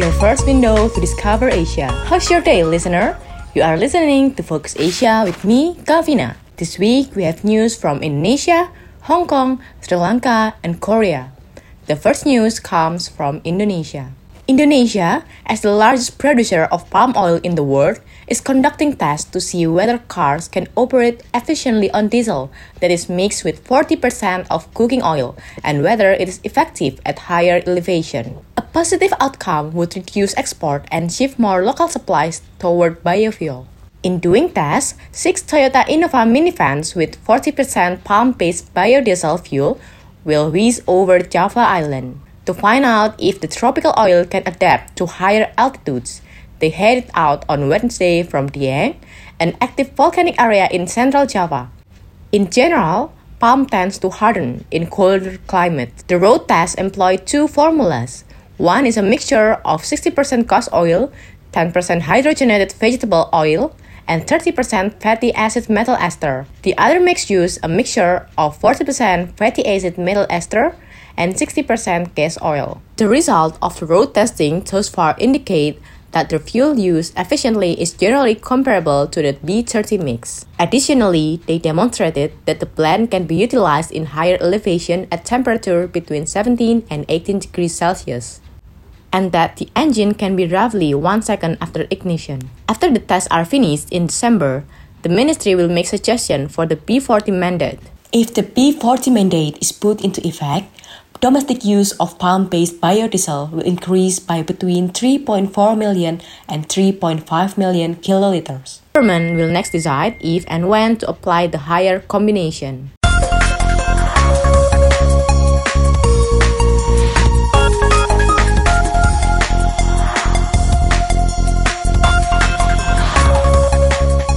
your first window to discover Asia. How's your day, listener? You are listening to Focus Asia with me, Kavina. This week we have news from Indonesia, Hong Kong, Sri Lanka, and Korea. The first news comes from Indonesia. Indonesia, as the largest producer of palm oil in the world, is conducting tests to see whether cars can operate efficiently on diesel that is mixed with 40% of cooking oil and whether it is effective at higher elevation. A positive outcome would reduce export and shift more local supplies toward biofuel. In doing tests, six Toyota Innova minivans with 40% palm-based biodiesel fuel will whiz over Java Island. To find out if the tropical oil can adapt to higher altitudes, they headed out on Wednesday from Dieng, an active volcanic area in central Java. In general, palm tends to harden in colder climates. The road test employed two formulas. One is a mixture of 60% gas oil, 10% hydrogenated vegetable oil, and 30% fatty acid methyl ester. The other mix used a mixture of 40% fatty acid methyl ester and 60% gas oil. The result of the road testing thus far indicate that the fuel used efficiently is generally comparable to the B30 mix. Additionally, they demonstrated that the plant can be utilized in higher elevation at temperature between 17 and 18 degrees Celsius and that the engine can be roughly one second after ignition. After the tests are finished in December, the ministry will make suggestions for the B40 mandate. If the B40 mandate is put into effect, domestic use of palm-based biodiesel will increase by between 3.4 million and 3.5 million kiloliters. Government will next decide if and when to apply the higher combination.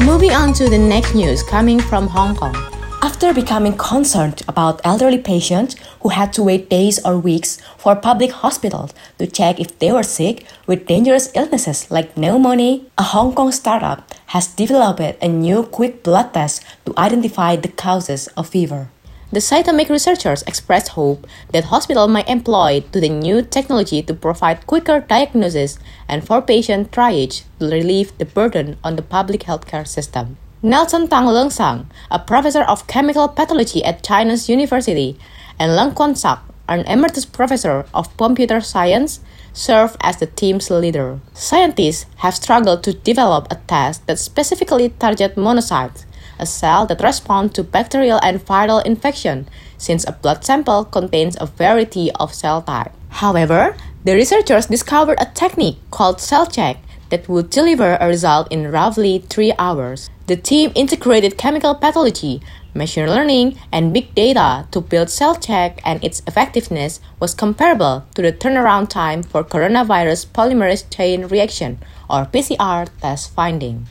Moving on to the next news coming from Hong Kong. After becoming concerned about elderly patients who had to wait days or weeks for public hospitals to check if they were sick with dangerous illnesses like pneumonia, a Hong Kong startup has developed a new quick blood test to identify the causes of fever. The scientific researchers expressed hope that hospitals might employ to the new technology to provide quicker diagnosis and for patient triage to relieve the burden on the public healthcare system. Nelson Tang Lengsang, a professor of chemical pathology at Chinese University, and Leung Kwong Sak, an emeritus professor of computer science, served as the team's leader. Scientists have struggled to develop a test that specifically targets monocytes, a cell that responds to bacterial and viral infection, since a blood sample contains a variety of cell types. However, the researchers discovered a technique called CellCheck that would deliver a result in roughly three hours. The team integrated chemical pathology, machine learning, and big data to build CellCheck, and its effectiveness was comparable to the turnaround time for coronavirus polymerase chain reaction, or PCR, test finding.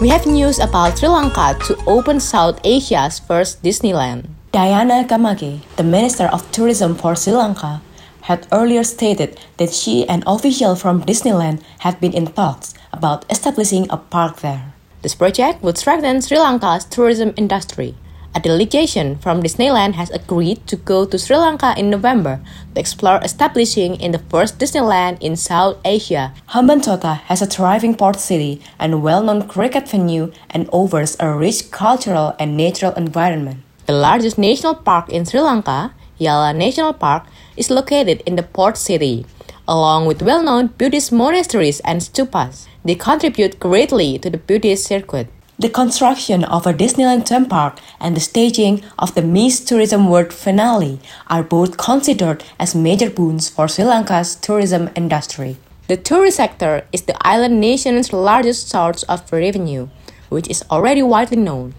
We have news about Sri Lanka to open South Asia's first Disneyland. Diana Gamage, the Minister of Tourism for Sri Lanka, had earlier stated that she and officials from Disneyland had been in talks about establishing a park there. This project would strengthen Sri Lanka's tourism industry. A delegation from Disneyland has agreed to go to Sri Lanka in November to explore establishing in the first Disneyland in South Asia. Hambantota has a thriving port city and well-known cricket venue and offers a rich cultural and natural environment. The largest national park in Sri Lanka, Yala National Park, is located in the port city, along with well-known Buddhist monasteries and stupas. They contribute greatly to the Buddhist circuit. The construction of a Disneyland theme park and the staging of the Miss Tourism World finale are both considered as major boons for Sri Lanka's tourism industry. The tourist sector is the island nation's largest source of revenue, which is already widely known.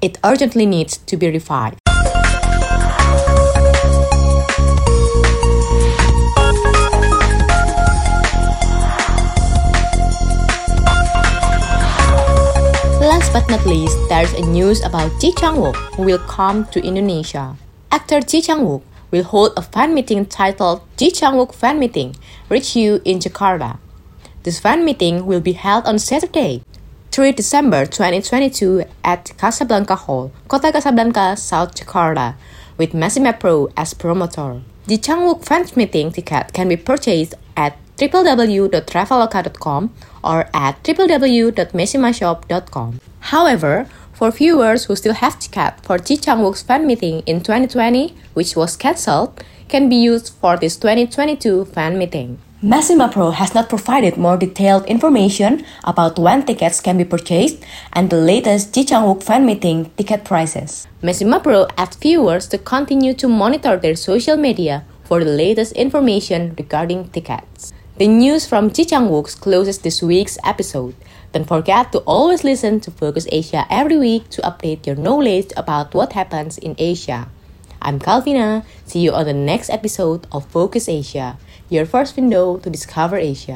It urgently needs to be revived. Not least, there's a news about Ji Chang-wook, who will come to Indonesia. Actor Ji Chang-wook will hold a fan meeting titled Ji Chang-wook Fan Meeting, Reach You in Jakarta. This fan meeting will be held on Saturday, 3 December 2022 at Casablanca Hall, Kota Casablanca, South Jakarta, with Mecima Pro as promoter. The Changwook fans meeting ticket can be purchased at www.traveloka.com or at www.mecimashop.com. However, for viewers who still have ticket for Ji Changwook's fan meeting in 2020, which was cancelled, can be used for this 2022 fan meeting. Mecima Pro has not provided more detailed information about when tickets can be purchased and the latest Ji Changwook fan meeting ticket prices. Mecima Pro asks viewers to continue to monitor their social media for the latest information regarding tickets. The news from Ji Changwook closes this week's episode. Don't forget to always listen to Focus Asia every week to update your knowledge about what happens in Asia. I'm Calvina. See you on the next episode of Focus Asia, your first window to discover Asia.